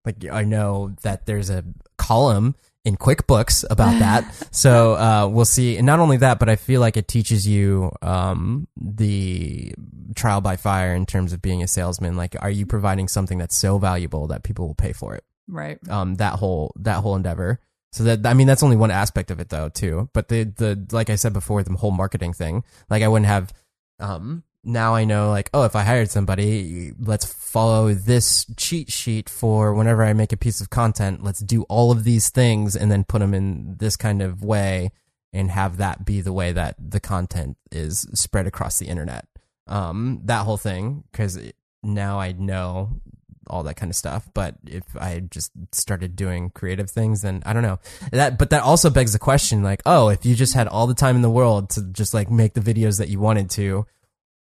like I know that there's a column in QuickBooks about that. so uh, we'll see. And not only that, but I feel like it teaches you um, the trial by fire in terms of being a salesman. Like, are you providing something that's so valuable that people will pay for it? Right. um that whole that whole endeavor. So that I mean that's only one aspect of it though too. But the the like I said before the whole marketing thing, like I wouldn't have um now I know like oh if I hired somebody let's follow this cheat sheet for whenever I make a piece of content, let's do all of these things and then put them in this kind of way and have that be the way that the content is spread across the internet. Um that whole thing cuz now I know all that kind of stuff. But if I just started doing creative things, then I don't know that. But that also begs the question, like, oh, if you just had all the time in the world to just like make the videos that you wanted to,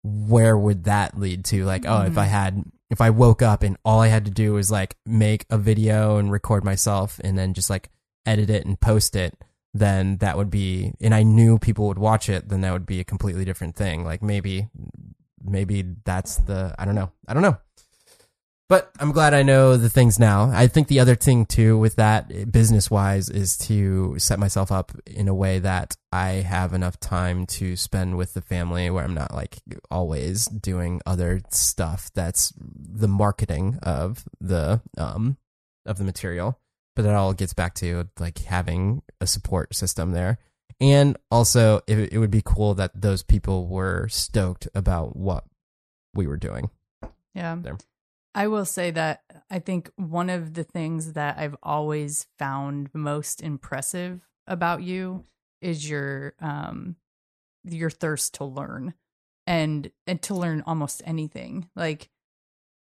where would that lead to? Like, oh, if I mm-hmm. had, if I woke up and all I had to do was like make a video and record myself and then just like edit it and post it, then that would be, and I knew people would watch it, then that would be a completely different thing. Like maybe, maybe that's the, I don't know. I don't know. But I'm glad I know the things now. I think the other thing too with that business wise is to set myself up in a way that I have enough time to spend with the family where I'm not like always doing other stuff that's the marketing of the um of the material. But that all gets back to like having a support system there. And also it, it would be cool that those people were stoked about what we were doing. Yeah. There. I will say that I think one of the things that I've always found most impressive about you is your um your thirst to learn and and to learn almost anything. Like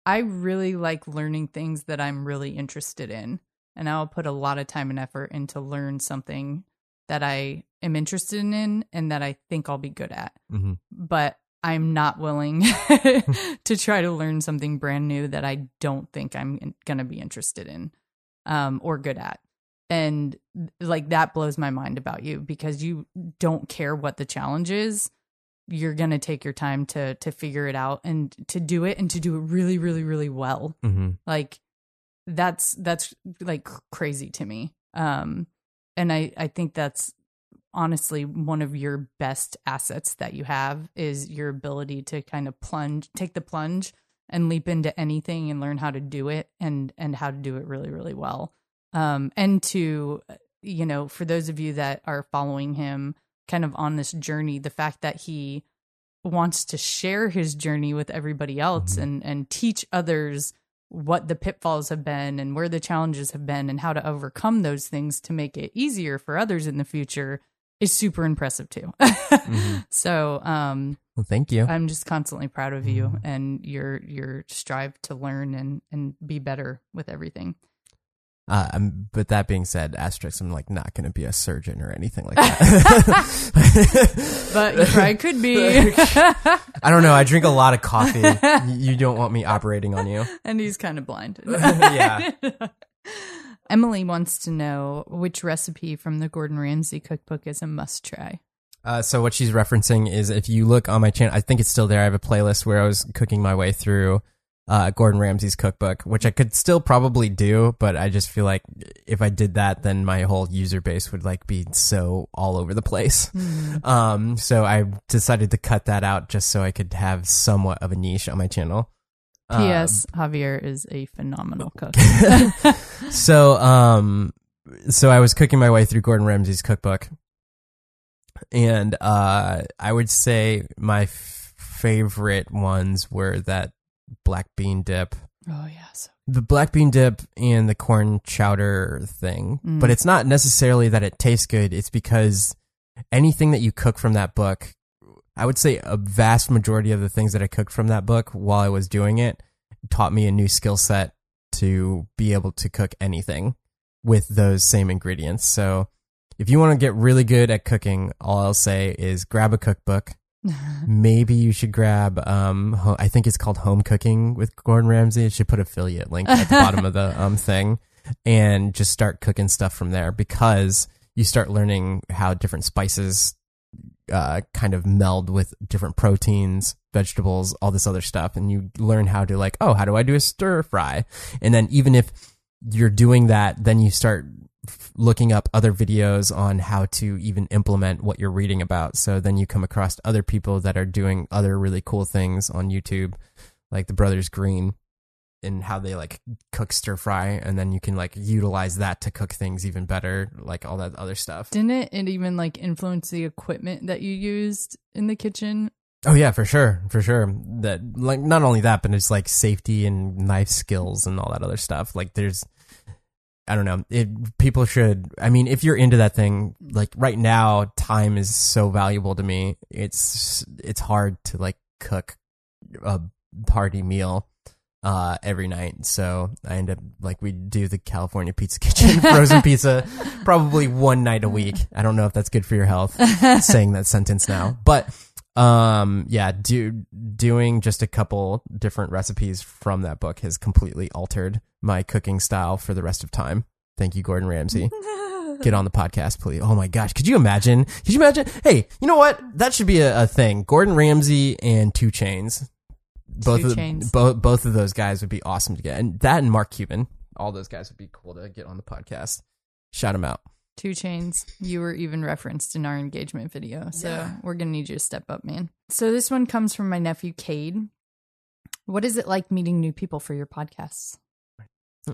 I really like learning things that I'm really interested in and I'll put a lot of time and effort into learn something that I am interested in and that I think I'll be good at. Mm-hmm. But I'm not willing to try to learn something brand new that I don't think I'm going to be interested in um, or good at. And like that blows my mind about you because you don't care what the challenge is. You're going to take your time to to figure it out and to do it and to do it really really really well. Mm-hmm. Like that's that's like crazy to me. Um and I I think that's honestly one of your best assets that you have is your ability to kind of plunge take the plunge and leap into anything and learn how to do it and and how to do it really really well. Um, and to you know, for those of you that are following him kind of on this journey, the fact that he wants to share his journey with everybody else and and teach others what the pitfalls have been and where the challenges have been and how to overcome those things to make it easier for others in the future is super impressive too. Mhm. So, um Well, thank you. I'm just constantly proud of you Mhm. and your your strive to learn and and be better with everything. Uh, um, but that being said, asterisk, I'm like not going to be a surgeon or anything like that. But you probably could be. I don't know. I drink a lot of coffee. You- You don't want me operating on you. and he's kind of blind. Yeah. Emily wants to know which recipe from the Gordon Ramsay cookbook is a must try. Uh, so what she's referencing is if you look on my channel, I think it's still there. I have a playlist where I was cooking my way through uh, Gordon Ramsay's cookbook, which I could still probably do, but I just feel like if I did that, then my whole user base would like be so all over the place. Um, so I decided to cut that out just so I could have somewhat of a niche on my channel. P.S. Javier is a phenomenal cook. so um so I was cooking my way through Gordon Ramsay's cookbook and uh I would say my favorite ones were that black bean dip oh yes. the black bean dip and the corn chowder thing Mm. but it's not necessarily that it tastes good it's because anything that you cook from that book I would say a vast majority of the things that I cooked from that book while I was doing it taught me a new skill set to be able to cook anything with those same ingredients. So if you want to get really good at cooking, all I'll say is grab a cookbook. Maybe you should grab, um, I think it's called Home Cooking with Gordon Ramsay. It should put affiliate link at the bottom of the um, thing and just start cooking stuff from there because you start learning how different spices uh, kind of meld with different proteins, vegetables, all this other stuff. And you learn how to like, oh, how do I do a stir fry? And then even if you're doing that, then you start looking up other videos on how to even implement what you're reading about. So then you come across other people that are doing other really cool things on YouTube, like the Brothers Green and how they like cook stir fry and then you can like utilize that to cook things even better like all that other stuff Didn't it, it even like influence the equipment that you used in the kitchen? Oh yeah, for sure, for sure. That like not only that, but it's like safety and knife skills and all that other stuff. Like there's, I don't know. It people should. I mean, if you're into that thing, like right now, time is so valuable to me. It's it's hard to like cook a hearty meal uh every night. So i end up like we do the california pizza kitchen frozen pizza probably one night a week. I don't know if that's good for your health saying that sentence now but um yeah do doing just a couple different recipes from that book has completely altered my cooking style for the rest of time. Thank you gordon ramsay. Get on the podcast please. Oh my gosh could you imagine? Could you imagine? Hey you know what? That should be a, a thing. Gordon ramsay and 2 Chainz both of both both of those guys would be awesome to get and that and mark cuban all those guys would be cool to get on the podcast shout them out 2 Chainz, you were even referenced in our engagement video. So Yeah. we're going to need you to step up, man. So this one comes from my nephew, Cade. What is it like meeting new people for your podcasts?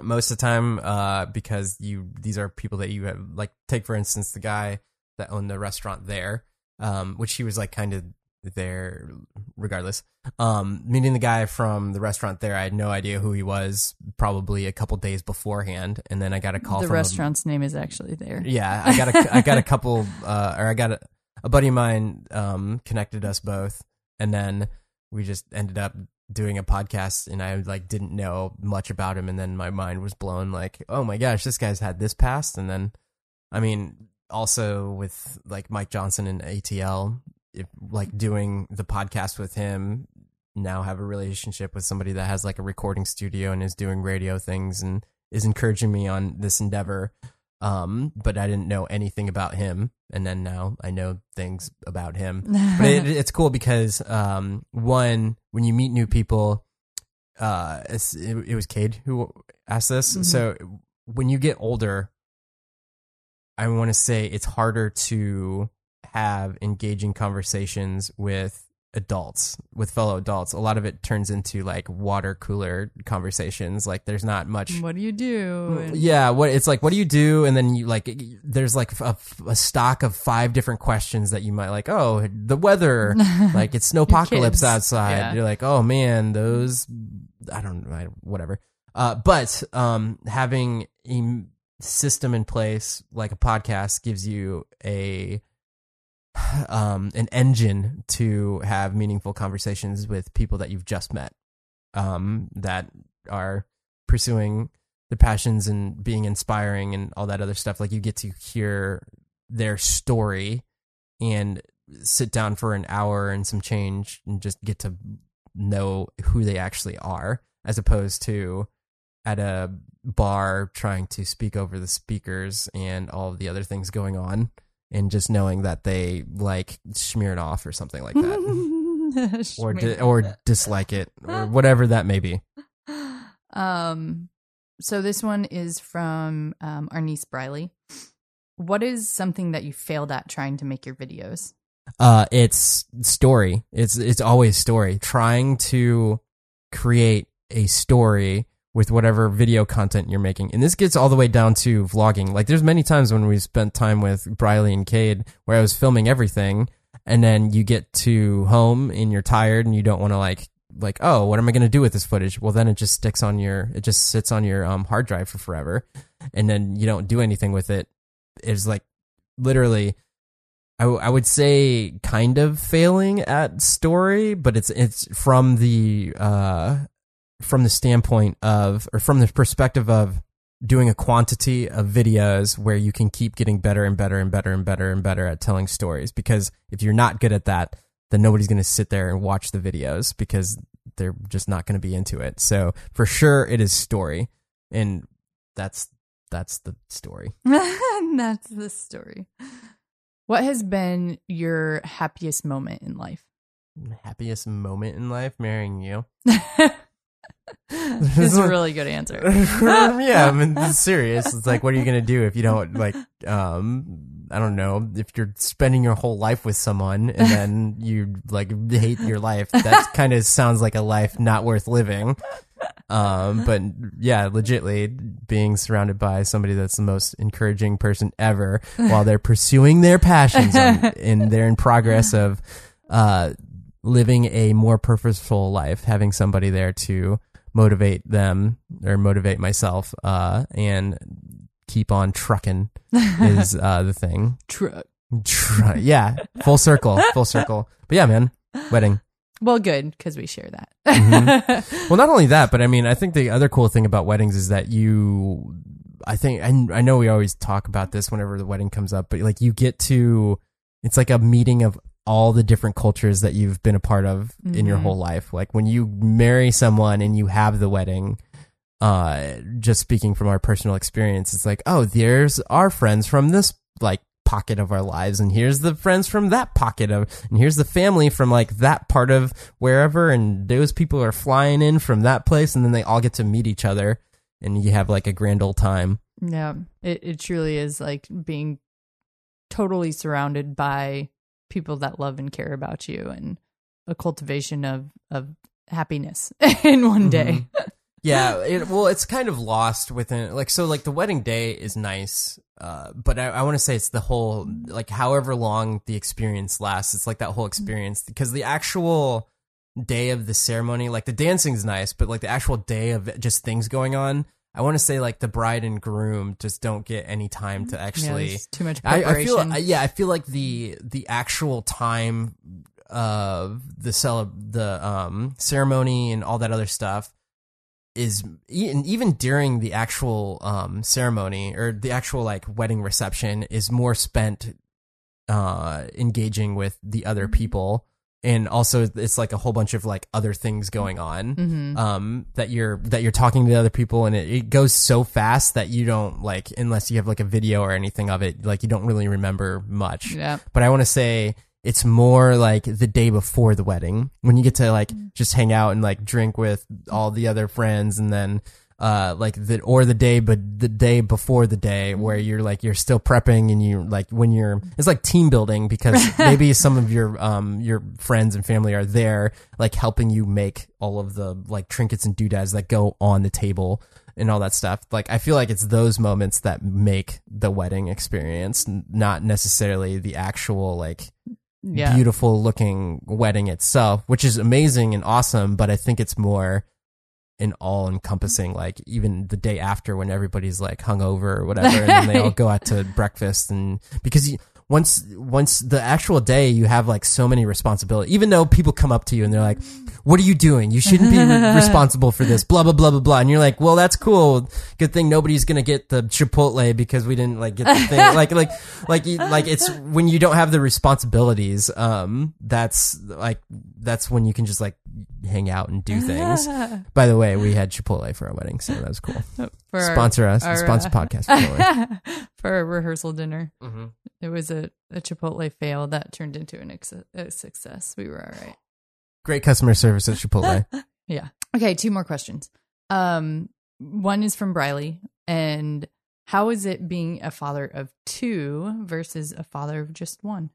most of the time uh because you these are people that you have like take for instance the guy that owned the restaurant there um which he was like kind of there regardless. Um meeting the guy from the restaurant there i had no idea who he was probably a couple days beforehand. And then i got a call the from a- restaurant's name is actually there. yeah i got a i got a couple uh or i got a, a buddy of mine um connected us both. And then we just ended up doing a podcast and i like didn't know much about him. And then my mind was blown like oh my gosh this guy's had this past. And then i mean also with like mike johnson and atl if, like doing the podcast with him now have a relationship with somebody that has like a recording studio and is doing radio things and is encouraging me on this endeavor um but i didn't know anything about him. And then now i know things about him. But it, it's cool because um one when you meet new people uh it, it was Cade who asked this. Mhm. so when you get older i want to say it's harder to have engaging conversations with adults with fellow adults. A lot of it turns into like water cooler conversations. Like there's not much What do you do? Yeah what it's like what do you do? And then you like there's like a, a stock of five different questions that you might like oh the weather. Like it's snowpocalypse outside. Yeah. you're like oh man those i don't know whatever. Uh but um having a system in place like a podcast gives you a um an engine to have meaningful conversations with people that you've just met um that are pursuing the passions and being inspiring and all that other stuff. Like you get to hear their story and sit down for an hour and some change and just get to know who they actually are as opposed to at a bar trying to speak over the speakers and all of the other things going on and just knowing that they like smear it off or something like that or di- or dislike it or whatever that may be um so this one is from um our niece Briley. What is something that you failed at trying to make your videos? Uh, it's story. It's it's always story. Trying to create a story with whatever video content you're making, and this gets all the way down to vlogging. Like, there's many times when we spent time with Briley and Cade where I was filming everything, and then you get to home and you're tired and you don't want to like like oh what am I gonna do with this footage? Well, then it just sticks on your it just sits on your um hard drive for forever, and then you don't do anything with it. It's like literally I, I would say kind of failing at story, but it's it's from the uh from the standpoint of or from the perspective of doing a quantity of videos where you can keep getting better and better and better and better and better at telling stories because if you're not good at that then nobody's going to sit there and watch the videos because they're just not going to be into it. So for sure it is story and that's that's the story. That's the story. What has been your happiest moment in life? Happiest moment in life marrying you. It's a really good answer. yeah, I mean, it's serious. It's like, what are you gonna do if you don't like? Um, I don't know. If you're spending your whole life with someone and then you like hate your life, that kind of sounds like a life not worth living. Um, but yeah, legitly being surrounded by somebody that's the most encouraging person ever while they're pursuing their passions on, and they're in progress of, uh, living a more purposeful life, having somebody there to motivate them or motivate myself, uh, and keep on trucking is, uh, the thing. Truck. Tr- yeah, full circle, full circle. But yeah, man, wedding. Well, good because we share that. Mhm. Well, not only that, but I mean, I think the other cool thing about weddings is that you, I think, I, I know we always talk about this whenever the wedding comes up, but like you get to, it's like a meeting of all the different cultures that you've been a part of in your Mhm. whole life. Like when you marry someone and you have the wedding, uh, just speaking from our personal experience, it's like, oh, there's our friends from this like pocket of our lives, and here's the friends from that pocket of, and here's the family from like that part of wherever, and those people are flying in from that place, and then they all get to meet each other, and you have like a grand old time. yeah, it it truly is like being totally surrounded by people that love and care about you, and a cultivation of of happiness in one day. Yeah, it, well, it's kind of lost within like so like the wedding day is nice, uh, but I, I want to say it's the whole like however long the experience lasts. It's like that whole experience because the actual day of the ceremony, like the dancing's nice, but like the actual day of just things going on, I want to say like the bride and groom just don't get any time to actually. there's too much I, I preparation. feel I- yeah, I feel like the the actual time of the cele- the um ceremony and all that other stuff is e- and even during the actual um ceremony or the actual like wedding reception is more spent uh engaging with the other people and also it's like a whole bunch of like other things going on Mhm. um that you're that you're talking to other people and it, it goes so fast that you don't like unless you have like a video or anything of it like you don't really remember much yeah. but I want to say it's more like the day before the wedding when you get to like just hang out and like drink with all the other friends and then uh like the or the day but the day before the day where you're like you're still prepping and you like when you're it's like team building because maybe some of your um your friends and family are there like helping you make all of the like trinkets and doodads that go on the table and all that stuff like i feel like it's those moments that make the wedding experience not necessarily the actual like Yeah. beautiful looking wedding itself, which is amazing and awesome. But I think it's more an all encompassing, like even the day after when everybody's like hungover or whatever, and then they all go out to breakfast and because you, once once the actual day you have like so many responsibilities, even though people come up to you and they're like, "What are you doing? You shouldn't be re- responsible for this." Blah blah blah blah blah, and you're like, "Well, that's cool. Good thing nobody's gonna get the Chipotle because we didn't like get the thing." like like like like it's when you don't have the responsibilities. Um, that's like that's when you can just like hang out and do things. By the way, we had Chipotle for our wedding, so that was cool. For our- Sponsor us, our, sponsor uh, podcast. Chipotle. for a rehearsal dinner. hmm It was a, a Chipotle fail that turned into an ex- a success. We were all right. Great customer service at Chipotle. Yeah. Okay, two more questions. Um, one is from Briley, and how is it being a father of two versus a father of just one?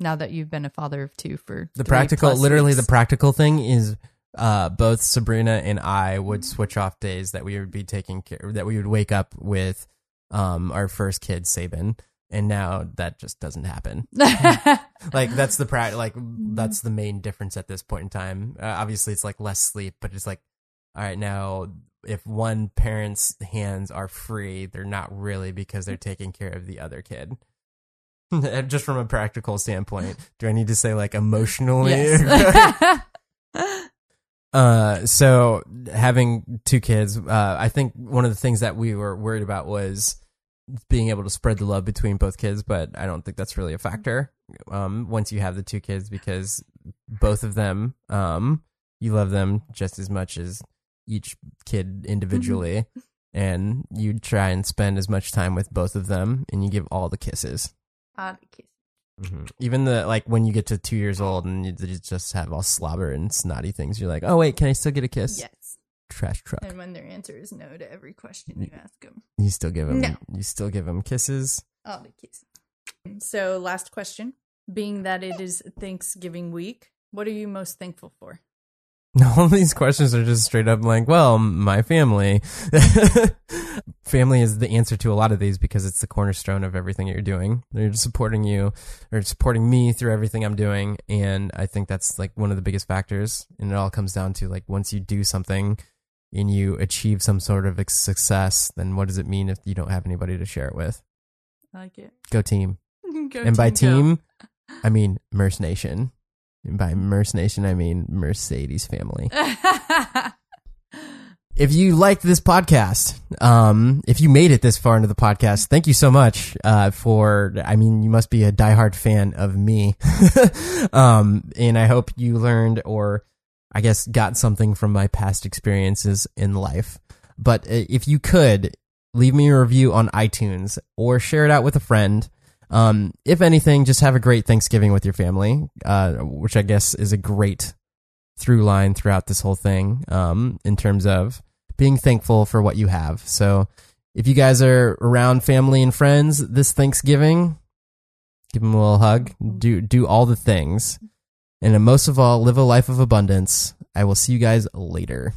Now that you've been a father of two for The practical, literally, weeks. the practical thing is uh, both Sabrina and I would switch off days that we would be taking care, that we would wake up with um, our first kid, Sabin. And now that just doesn't happen. Like that's the pra- like that's the main difference at this point in time. Uh, obviously, it's like less sleep, but it's like, all right, now if one parent's hands are free, they're not really because they're taking care of the other kid. just from a practical standpoint, do I need to say like emotionally? yes. Uh, so having two kids, uh, I think one of the things that we were worried about was being able to spread the love between both kids, but I don't think that's really a factor. Um, once you have the two kids, because both of them, um, you love them just as much as each kid individually, and you try and spend as much time with both of them, and you give all the kisses. All the kisses. Even the like when you get to two years old and you, you just have all slobber and snotty things, you're like, oh wait, can I still get a kiss? yes. Trash truck. And when their answer is no to every question you ask them, You still give them. No. You still give them kisses. all the kisses. So, last question. Being that it is Thanksgiving week, what are you most thankful for? All these questions are just straight up like, well, my family. family is the answer to a lot of these because it's the cornerstone of everything that you're doing. They're supporting you or supporting me through everything I'm doing. And I think that's like one of the biggest factors. And it all comes down to like once you do something and you achieve some sort of success, then what does it mean if you don't have anybody to share it with? I like it. Go team. Go and by team, I mean Merce Nation. And by Merce Nation, I mean Mercedes family. If you liked this podcast, um, if you made it this far into the podcast, thank you so much uh, for. I mean, you must be a diehard fan of me, um, and I hope you learned or, I guess, got something from my past experiences in life. But uh, if you could leave me a review on iTunes or share it out with a friend. Um, if anything, just have a great Thanksgiving with your family, uh, which I guess is a great through line throughout this whole thing um, in terms of being thankful for what you have. So if you guys are around family and friends this Thanksgiving, give them a little hug, do do all the things, and most of all, live a life of abundance. I will see you guys later.